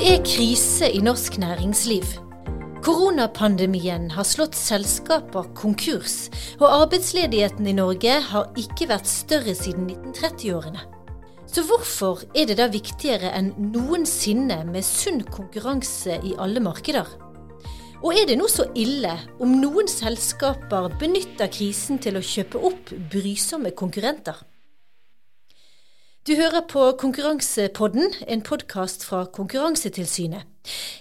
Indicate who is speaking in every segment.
Speaker 1: Det er krise i norsk næringsliv. Koronapandemien har slått selskaper konkurs, og arbeidsledigheten i Norge har ikke vært større siden 1930-årene. Så hvorfor er det da viktigere enn noensinne med sunn konkurranse i alle markeder? Og er det nå så ille om noen selskaper benytter krisen til å kjøpe opp brysomme konkurrenter? Du hører på Konkurransepodden, en podkast fra Konkurransetilsynet.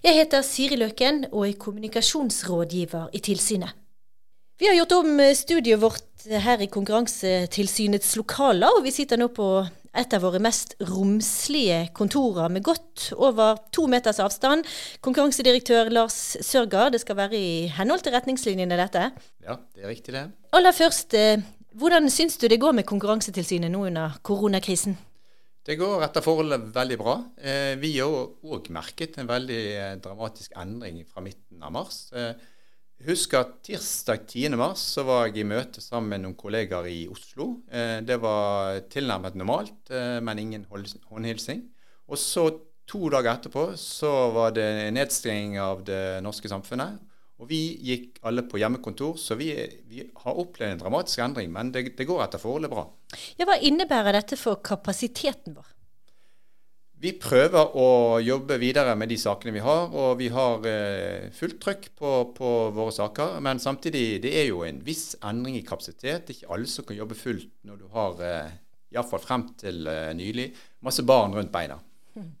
Speaker 1: Jeg heter Siri Løken og er kommunikasjonsrådgiver i tilsynet. Vi har gjort om studioet vårt her i Konkurransetilsynets lokaler, og vi sitter nå på et av våre mest romslige kontorer med godt over to meters avstand. Konkurransedirektør Lars Sørgaard, det skal være i henhold til retningslinjene, dette?
Speaker 2: Ja, det er riktig det.
Speaker 1: Aller først, eh, hvordan syns du det går med Konkurransetilsynet nå under koronakrisen?
Speaker 2: Det går etter forholdet veldig bra. Eh, vi har òg merket en veldig eh, dramatisk endring fra midten av mars. Eh, husk at tirsdag 10.3 så var jeg i møte sammen med noen kollegaer i Oslo. det var tilnærmet normalt, men ingen håndhilsing. Og så to dager etterpå så var det nedstenging av det norske samfunnet. Og vi gikk alle på hjemmekontor, så vi, vi har opplevd en dramatisk endring. Men det, det går etter forholdet bra.
Speaker 1: Ja, Hva innebærer dette for kapasiteten vår?
Speaker 2: Vi prøver å jobbe videre med de sakene vi har, og vi har eh, fullt trøkk på, på, våre saker. Men samtidig, det er jo en viss endring i kapasitet. Det er ikke alle som kan jobbe fullt når du har, eh, iallfall frem til eh, nylig, masse barn rundt beina. Hmm.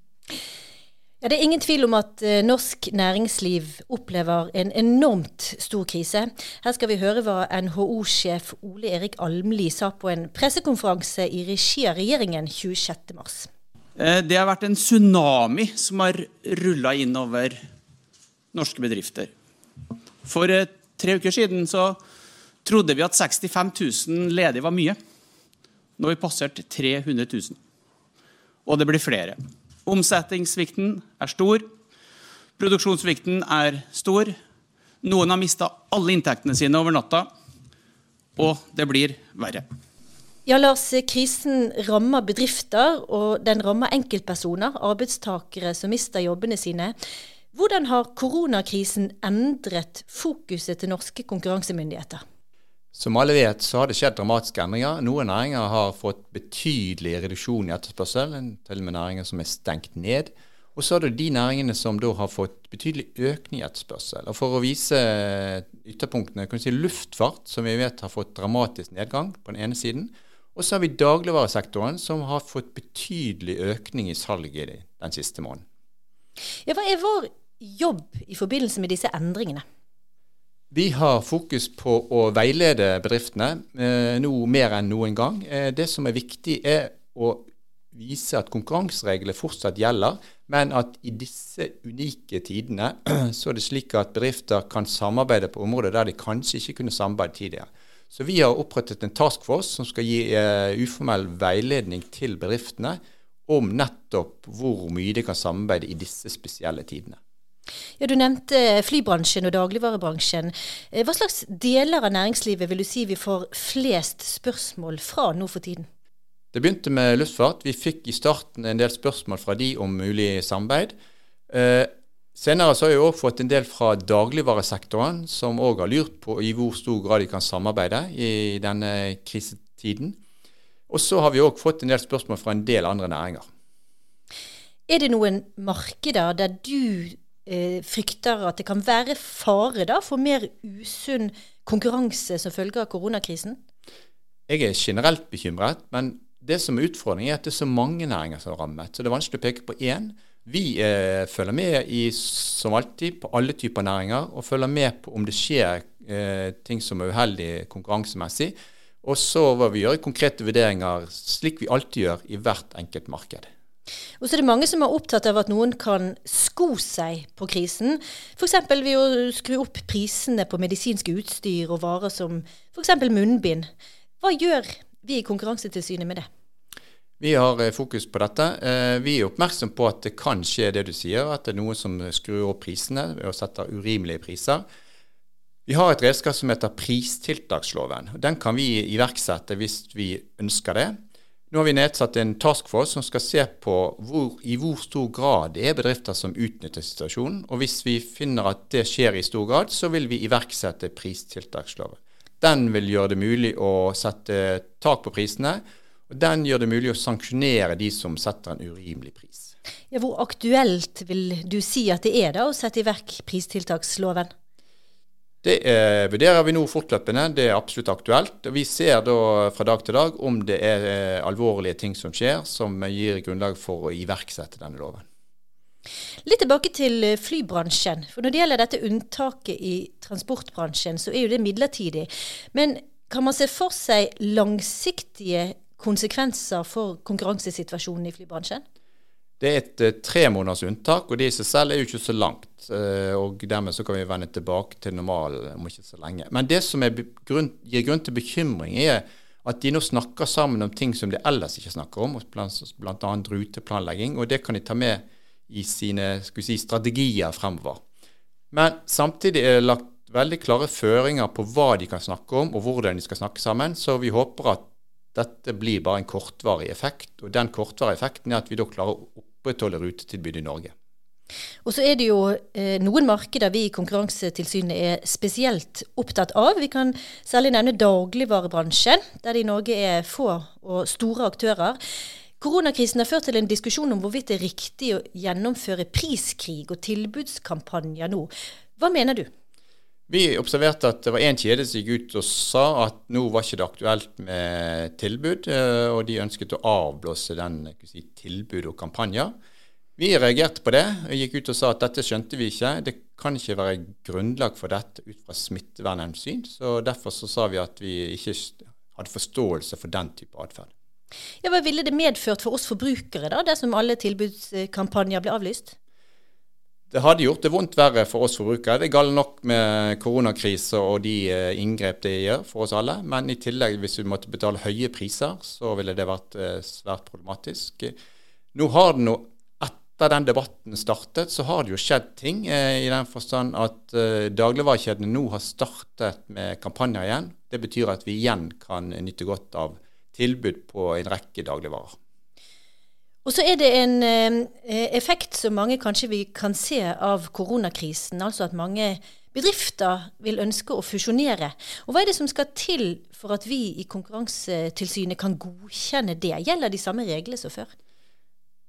Speaker 1: Ja, Det er ingen tvil om at uh, norsk næringsliv opplever en enormt stor krise. Her skal vi høre hva NHO-sjef Ole Erik Almli sa på en pressekonferanse i regi av regjeringen 26.3.
Speaker 3: Eh, det har vært en tsunami som har rulla innover norske bedrifter. For uh, tre uker siden så trodde vi at 65 000 ledige var mye. Nå har vi passert 300 000. Og det blir flere. Omsetningssvikten er stor. Produksjonssvikten er stor. Noen har mista alle inntektene sine over natta. Og det blir verre.
Speaker 1: Ja, Lars, Krisen rammer bedrifter, og den rammer enkeltpersoner, arbeidstakere som mister jobbene sine. Hvordan har koronakrisen endret fokuset til norske konkurransemyndigheter?
Speaker 2: Som alle vet, så har det skjedd dramatiske endringer. Noen næringer har fått betydelig reduksjon i etterspørsel, til og med næringer som er stengt ned. Og så er det de næringene som da har fått betydelig økning i etterspørsel. Og For å vise ytterpunktene kan vi si luftfart, som vi vet har fått dramatisk nedgang på den ene siden. Og så har vi dagligvaresektoren, som har fått betydelig økning i salget den siste måneden.
Speaker 1: Ja, Hva er vår jobb i forbindelse med disse endringene?
Speaker 2: Vi har fokus på å veilede bedriftene eh, nå mer enn noen gang. Eh, det som er viktig, er å vise at konkurransereglene fortsatt gjelder, men at i disse unike tidene så er det slik at bedrifter kan samarbeide på områder der de kanskje ikke kunne samarbeide tidligere. Så vi har opprettet en task force som skal gi uh, uformell veiledning til bedriftene om nettopp hvor mye de kan samarbeide i disse spesielle tidene.
Speaker 1: Ja, Du nevnte flybransjen og dagligvarebransjen. Eh, hva slags deler av næringslivet vil du si vi får flest spørsmål fra nå for tiden?
Speaker 2: Det begynte med luftfart. Vi fikk i starten en del spørsmål fra de om mulig samarbeid. Eh, senere så har vi òg fått en del fra dagligvaresektoren, som òg har lurt på i hvor stor grad de kan samarbeide i denne krisetiden. Og så har vi òg fått en del spørsmål fra en del andre næringer.
Speaker 1: Er det noen markeder der du eh, frykter at det kan være fare da for mer usunn konkurranse som følge av koronakrisen?
Speaker 2: Jeg er generelt bekymret, men det som er utfordringen er at det er så mange næringer som er rammet. Så det er vanskelig å peke på én. Vi eh, følger med i, som alltid på alle typer næringer, og følger med på om det skjer eh, ting som er uheldig konkurransemessig. Og så hva vi gjøre konkrete vurderinger, slik vi alltid gjør i hvert enkelt marked.
Speaker 1: Og så er det mange som er opptatt av at noen kan sko seg på krisen. F.eks. ved å skru opp prisene på medisinske utstyr og varer som f.eks. munnbind. Hva gjør vi i Konkurransetilsynet med det?
Speaker 2: Vi har eh, fokus på dette. Eh, vi er oppmerksom på at det kan skje det du sier, at det er noen som skrur opp prisene ved å sette urimelige priser. Vi har et redskap som heter pristiltaksloven. Den kan vi iverksette hvis vi ønsker det. Nå har vi nedsatt en taskforce som skal se på hvor, i hvor stor grad det er bedrifter som utnytter situasjonen. Og hvis vi finner at det skjer i stor grad, så vil vi iverksette pristiltaksloven. Den vil gjøre det mulig å sette tak på prisene. Og den gjør det mulig å sanksjonere de som setter en urimelig pris.
Speaker 1: Ja, hvor aktuelt vil du si at det er da å sette i verk pristiltaksloven?
Speaker 2: Det er, vurderer vi nå fortløpende. Det er absolutt aktuelt. og Vi ser da fra dag til dag om det er eh, alvorlige ting som skjer som gir grunnlag for å iverksette denne loven.
Speaker 1: Litt tilbake til eh, flybransjen. For Når det gjelder dette unntaket i transportbransjen, så er jo det midlertidig. Men kan man se for seg langsiktige konsekvenser for konkurransesituasjonen i flybransjen?
Speaker 2: Det er et uh, tre måneders unntak, og det i seg selv er jo ikke så langt. Uh, og Dermed så kan vi vende tilbake til normalen om ikke så lenge. Men det som grunn, gir grunn til bekymring, er at de nå snakker sammen om ting som de ellers ikke snakker om, bl.a. ruteplanlegging. Og det kan de ta med i sine si, strategier fremover. Men samtidig er det lagt veldig klare føringer på hva de kan snakke om, og hvordan de skal snakke sammen. Så vi håper at dette blir bare en kortvarig effekt. Og den kortvarige effekten er at vi da klarer å opprettholde rutetilbudet i Norge.
Speaker 1: Og så er det jo eh, noen markeder vi i Konkurransetilsynet er spesielt opptatt av. Vi kan særlig nevne dagligvarebransjen, der det i Norge er få og store aktører. Koronakrisen har ført til en diskusjon om hvorvidt det er riktig å gjennomføre priskrig og tilbudskampanjer nå. Hva mener du?
Speaker 2: Vi observerte at det var én kjede som gikk ut og sa at nå var ikke det aktuelt med tilbud, eh, og de ønsket å avblåse den si, tilbud og kampanjer. Vi reagerte på det og gikk ut og sa at dette skjønte vi ikke. Det kan ikke være grunnlag for dette ut fra smittevernhensyn. Så derfor så sa vi at vi ikke hadde forståelse for den type atferd.
Speaker 1: Ja, hva ville det medført for oss forbrukere, da, dersom alle tilbudskampanjer ble avlyst?
Speaker 2: Det hadde gjort det vondt verre for oss forbrukere. Det er galt nok med koronakrise og de eh, inngrep det gjør for oss alle. Men i tillegg, hvis vi måtte betale høye priser, så ville det vært eh, svært problematisk. Nå har det nå, etter den debatten startet, så har det jo skjedd ting. Eh, I den forstand at dagligvarekjedene nå har startet med kampanjer igjen. Det betyr at vi igjen kan nyte godt av tilbud på en rekke dagligvarer.
Speaker 1: Og så er det en eh, effekt som mange kanskje vi kan se av koronakrisen. Altså at mange bedrifter vil ønske å fusjonere. Og Hva er det som skal til for at vi i Konkurransetilsynet kan godkjenne det? Gjelder de samme reglene som før?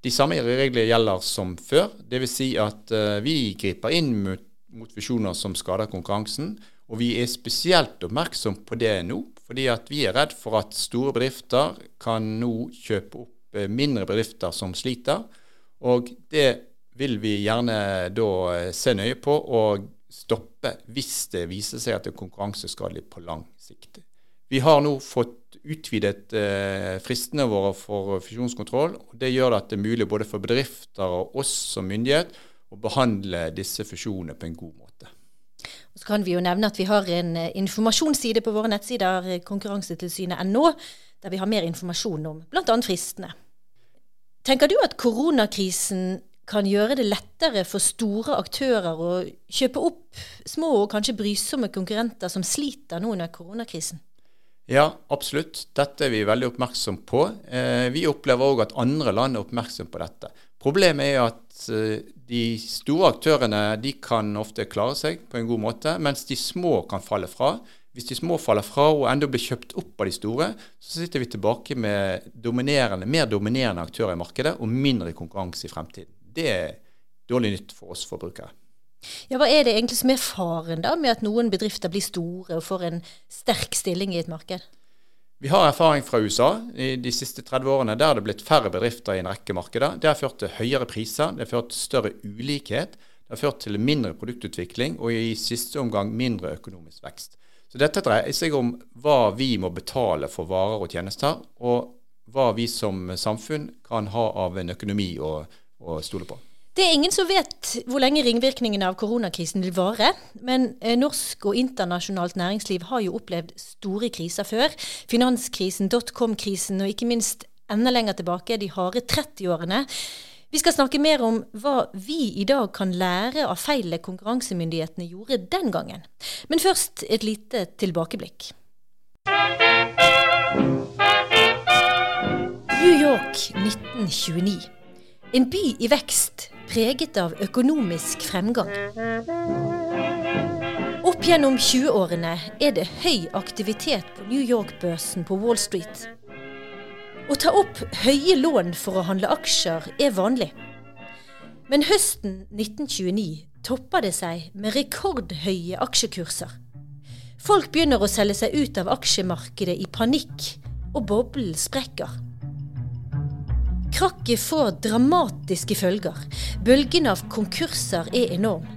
Speaker 2: De samme reglene gjelder som før. Dvs. Si at uh, vi griper inn mot, mot fusjoner som skader konkurransen. Og vi er spesielt oppmerksom på det nå, fordi vi er redd for at store bedrifter kan nå kjøpe opp mindre bedrifter som sliter. Og det vil vi gjerne da eh, se nøye på og stoppe hvis det viser seg at det er konkurranseskadelig på lang sikt. Vi har nå fått utvidet eh, fristene våre for fusjonskontroll. og Det gjør at det er mulig både for bedrifter og oss som myndighet å behandle disse fusjonene på en god måte.
Speaker 1: Kan vi jo nevne at vi har en eh, informasjonsside på våre nettsider, konkurransetilsynet.no, der vi har mer informasjon om bl.a. fristene. Tenker du at koronakrisen kan gjøre det lettere for store aktører å kjøpe opp små og kanskje brysomme konkurrenter som sliter nå under koronakrisen?
Speaker 2: Ja, absolutt. Dette er vi veldig oppmerksom på. Eh, vi opplever òg at andre land er oppmerksom på dette. Problemet er at eh, de store aktørene de kan ofte klare seg på en god måte, mens de små kan falle fra. Hvis de små faller fra og enda blir kjøpt opp av de store, så sitter vi tilbake med dominerende, mer dominerende aktører i markedet og mindre konkurranse i fremtiden. Det er dårlig nytt for oss forbrukere.
Speaker 1: Ja, Hva er det egentlig som er faren da med at noen bedrifter blir store og får en sterk stilling i et marked?
Speaker 2: Vi har erfaring fra USA i de siste 30 årene der det har blitt færre bedrifter i en rekke markeder. Det har ført til høyere priser, det har ført til større ulikhet, det har ført til mindre produktutvikling og i siste omgang mindre økonomisk vekst. Så dette dreier seg om hva vi må betale for varer og tjenester, og hva vi som samfunn kan ha av en økonomi å, å stole på.
Speaker 1: Det er ingen som vet hvor lenge ringvirkningene av koronakrisen vil vare. Men eh, norsk og internasjonalt næringsliv har jo opplevd store kriser før. Finanskrisen, dotcom-krisen og ikke minst enda lenger tilbake, de harde 30-årene. Vi skal snakke mer om hva vi i dag kan lære av feilene konkurransemyndighetene gjorde den gangen. Men først et lite tilbakeblikk. New York 1929. En by i vekst, preget av økonomisk fremgang. Opp gjennom 20-årene er det høy aktivitet på New York-børsen på Wall Street. Å ta opp høye lån for å handle aksjer er vanlig. Men høsten 1929 topper det seg med rekordhøye aksjekurser. Folk begynner å selge seg ut av aksjemarkedet i panikk, og boblen sprekker. Krakket får dramatiske følger. Bølgen av konkurser er enorm.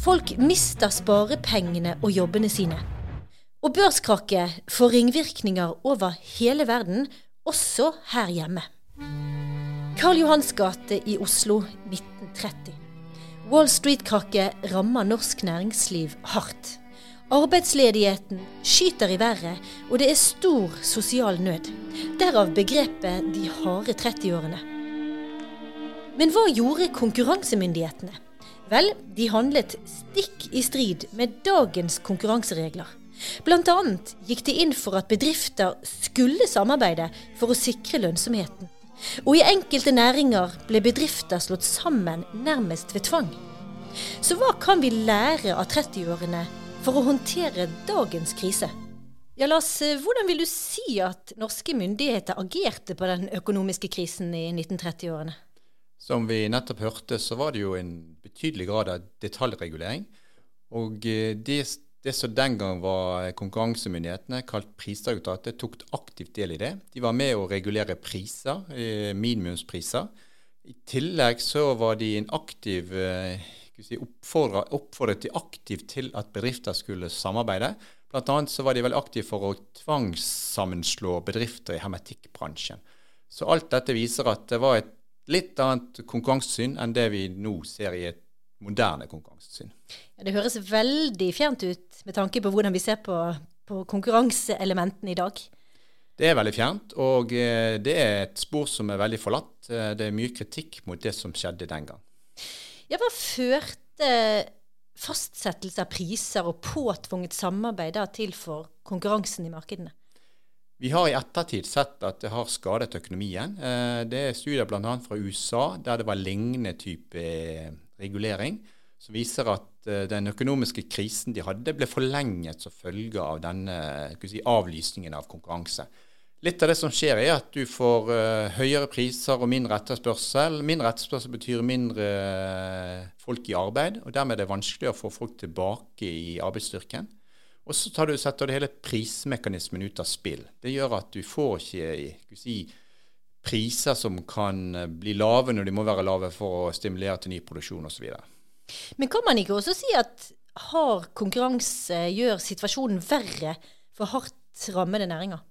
Speaker 1: Folk mister sparepengene og jobbene sine. Og børskrakket får ringvirkninger over hele verden, også her hjemme. Karl Johans gate i Oslo 1930. Wall Street-krakket rammer norsk næringsliv hardt. Arbeidsledigheten skyter i været, og det er stor sosial nød. Derav begrepet 'de harde 30-årene'. Men hva gjorde konkurransemyndighetene? Vel, de handlet stikk i strid med dagens konkurranseregler. Annet gikk de inn for at bedrifter skulle samarbeide for å sikre lønnsomheten. Og i enkelte næringer ble bedrifter slått sammen nærmest ved tvang. Så hva kan vi lære av 30-årene for å håndtere dagens krise. Ja, Lars, hvordan vil du si at norske myndigheter agerte på den økonomiske krisen i 1930-årene?
Speaker 2: Som vi nettopp hørte, så var det jo en betydelig grad av detaljregulering. Og eh, det, det som den gang var konkurransemyndighetene, kalt Prisdirektoratet, tok aktivt del i det. De var med å regulere priser, eh, minimumspriser. I tillegg så var de en aktiv eh, si, oppfordret de aktivt til at bedrifter skulle samarbeide. Blant annet så var de veldig aktive for å tvangssammenslå bedrifter i hermetikkbransjen. Så alt dette viser at det var et litt annet konkurransesyn enn det vi nå ser i et moderne konkurransesyn.
Speaker 1: Ja, det høres veldig fjernt ut med tanke på hvordan vi ser på, på konkurranseelementene i dag.
Speaker 2: Det er veldig fjernt, og eh, det er et spor som er veldig forlatt. Eh, det er mye kritikk mot det som skjedde den gang.
Speaker 1: Ja, Hva førte fastsettelse av priser og påtvunget samarbeid da, til for konkurransen i markedene?
Speaker 2: Vi har i ettertid sett at det har skadet økonomien. Eh, det er studier bl.a. fra USA der det var lignende type eh, regulering, som viser at eh, den økonomiske krisen de hadde, ble forlenget som følge av denne si, avlysningen av konkurranse. Litt av det som skjer, er at du får uh, høyere priser og mindre etterspørsel. Mindre etterspørsel betyr mindre uh, folk i arbeid, og dermed er det vanskeligere å få folk tilbake i arbeidsstyrken. Og så du, setter du hele prismekanismen ut av spill. Det gjør at du får ikke si, priser som kan eh, bli lave når de må være lave for å stimulere til ny produksjon osv.
Speaker 1: Men kan man ikke også si at hard konkurranse gjør situasjonen verre for hardt rammede næringer?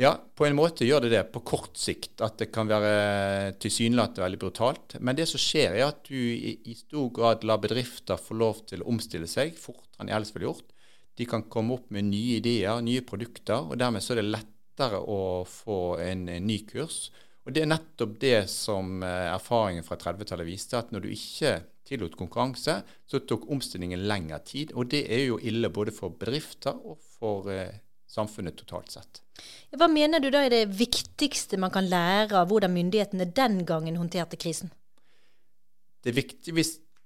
Speaker 2: Ja, på en måte gjør det det på kort sikt. At det kan være tilsynelatende veldig brutalt. Men det som skjer, er at du i, i stor grad lar bedrifter få lov til å omstille seg fortere enn ellers ville gjort. De kan komme opp med nye ideer, nye produkter, og dermed så er det lettere å få en, en ny kurs. Og Det er nettopp det som eh, erfaringen fra 30-tallet viste, at når du ikke tillot konkurranse, så tok omstillingen lengre tid. Og det er jo ille både for bedrifter og for eh, samfunnet totalt sett.
Speaker 1: Hva mener du da er det viktigste man kan lære av hvordan myndighetene den gangen håndterte krisen?
Speaker 2: Det, viktig,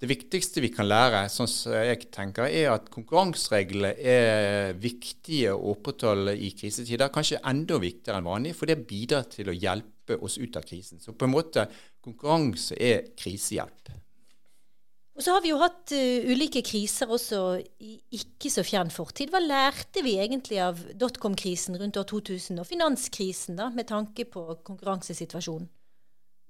Speaker 2: det viktigste vi kan lære, sånn som jeg tenker, er at konkurransereglene er viktige å opprettholde i krisetider. Kanskje enda viktigere enn vanlig, for det bidrar til å hjelpe oss ut av krisen. Så på en måte, konkurranse er krisehjelp.
Speaker 1: Og så har vi jo hatt uh, ulike kriser også i ikke så fjern fortid. Hva lærte vi egentlig av dotcom-krisen rundt år 2000 og finanskrisen, da, med tanke på konkurransesituasjonen?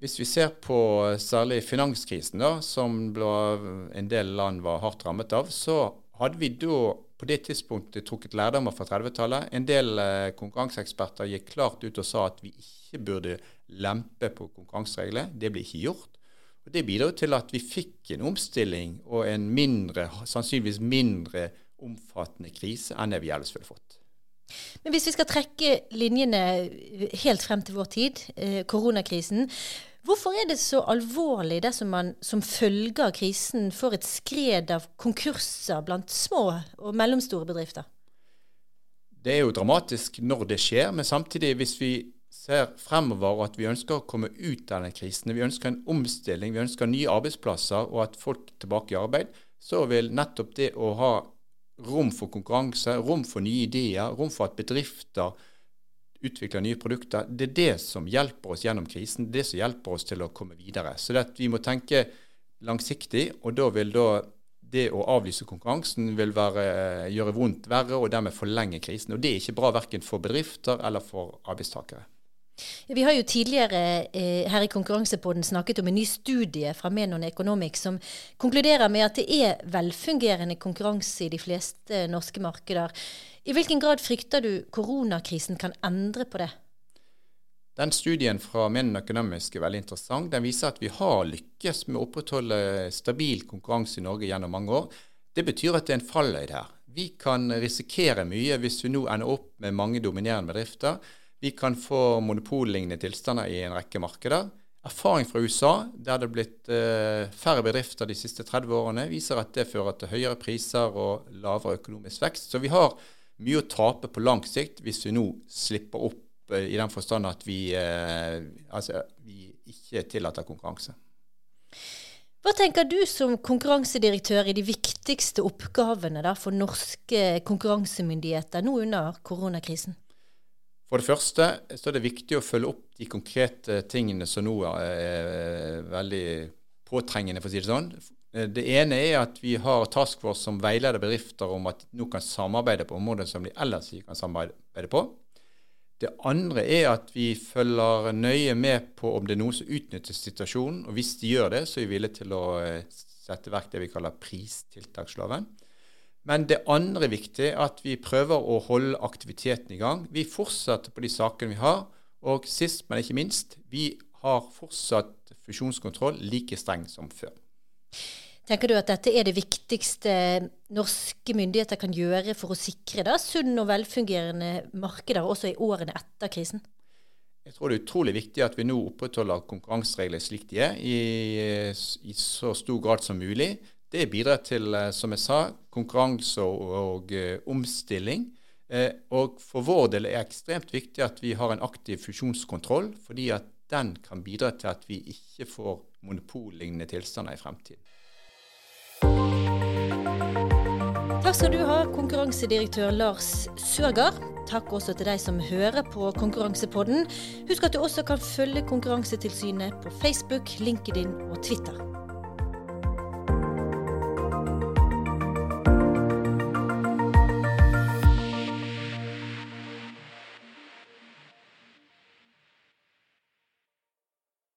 Speaker 2: Hvis vi ser på særlig finanskrisen, da, som en del land var hardt rammet av, så hadde vi da på det tidspunktet trukket lærdommer fra 30-tallet. En del eh, konkurranseeksperter gikk klart ut og sa at vi ikke burde lempe på konkurransereglene. Det ble ikke gjort. Og Det bidro til at vi fikk en omstilling og en mindre, sannsynligvis mindre omfattende krise enn det vi ellers ville fått.
Speaker 1: Men hvis vi skal trekke linjene helt frem til vår tid, eh, koronakrisen. Hvorfor er det så alvorlig dersom man som følge av krisen får et skred av konkurser blant små og mellomstore bedrifter?
Speaker 2: Det er jo dramatisk når det skjer, men samtidig, hvis vi ser fremover og at vi ønsker å komme ut av denne krisen, vi ønsker en omstilling, vi ønsker nye arbeidsplasser og at folk er tilbake i arbeid, så vil nettopp det å ha rom for konkurranse, rom for nye ideer, rom for at bedrifter utvikler nye produkter, det er det som hjelper oss gjennom krisen. Det som hjelper oss til å komme videre. Så vi må tenke langsiktig, og da vil da det å avlyse konkurransen vil være, gjøre vondt verre og dermed forlenge krisen. Og Det er ikke bra verken for bedrifter eller for arbeidstakere.
Speaker 1: Vi har jo tidligere eh, her i Konkurransepodden snakket om en ny studie fra Menon Economics som konkluderer med at det er velfungerende konkurranse i de fleste norske markeder. I hvilken grad frykter du koronakrisen kan endre på det?
Speaker 2: Den studien fra Menon Economics er veldig interessant. Den viser at vi har lykkes med å opprettholde stabil konkurranse i Norge gjennom mange år. Det betyr at det er en falløyd her. Vi kan risikere mye hvis vi nå ender opp med mange dominerende bedrifter. Vi kan få monopollignende tilstander i en rekke markeder. Erfaring fra USA, der det er blitt uh, færre bedrifter de siste 30 årene, viser at det fører til høyere priser og lavere økonomisk vekst. Så vi har mye å tape på lang sikt hvis vi nå slipper opp uh, i den forstand at vi, uh, altså, vi ikke tillater konkurranse.
Speaker 1: Hva tenker du som konkurransedirektør i de viktigste oppgavene for norske konkurransemyndigheter nå under koronakrisen?
Speaker 2: For det første så er det viktig å følge opp de konkrete tingene som nå er veldig påtrengende, for å si det sånn. Det ene er at vi har Task Force som veileder bedrifter om at de nå kan samarbeide på områder som de ellers ikke kan samarbeide på. Det andre er at vi følger nøye med på om det er noen som utnytter situasjonen. og Hvis de gjør det, så er vi villige til å eh, sette i verk det vi kaller pristiltaksloven. Men det andre er viktig at vi prøver å holde aktiviteten i gang. Vi fortsetter på de sakene vi har. Og sist, men ikke minst, vi har fortsatt fusjonskontroll like streng som før.
Speaker 1: Tenker du at dette er det viktigste norske myndigheter kan gjøre for å sikre da, sunn og velfungerende markeder også i årene etter krisen?
Speaker 2: Jeg tror det er utrolig viktig at vi nå opprettholder konkurranseregler slik de er, i, i så stor grad som mulig. Det bidrar til, eh, som jeg sa, konkurranse og, og uh, omstilling. Eh, og for vår del er det ekstremt viktig at vi har en aktiv fusjonskontroll, fordi at den kan bidra til at vi ikke får monopollignende tilstander i fremtiden.
Speaker 1: Takk skal du ha, konkurransedirektør Lars Sørgaard. Takk også til deg som hører på Konkurransepodden. Husk at du også kan følge Konkurransetilsynet på Facebook, LinkedIn og Twitter.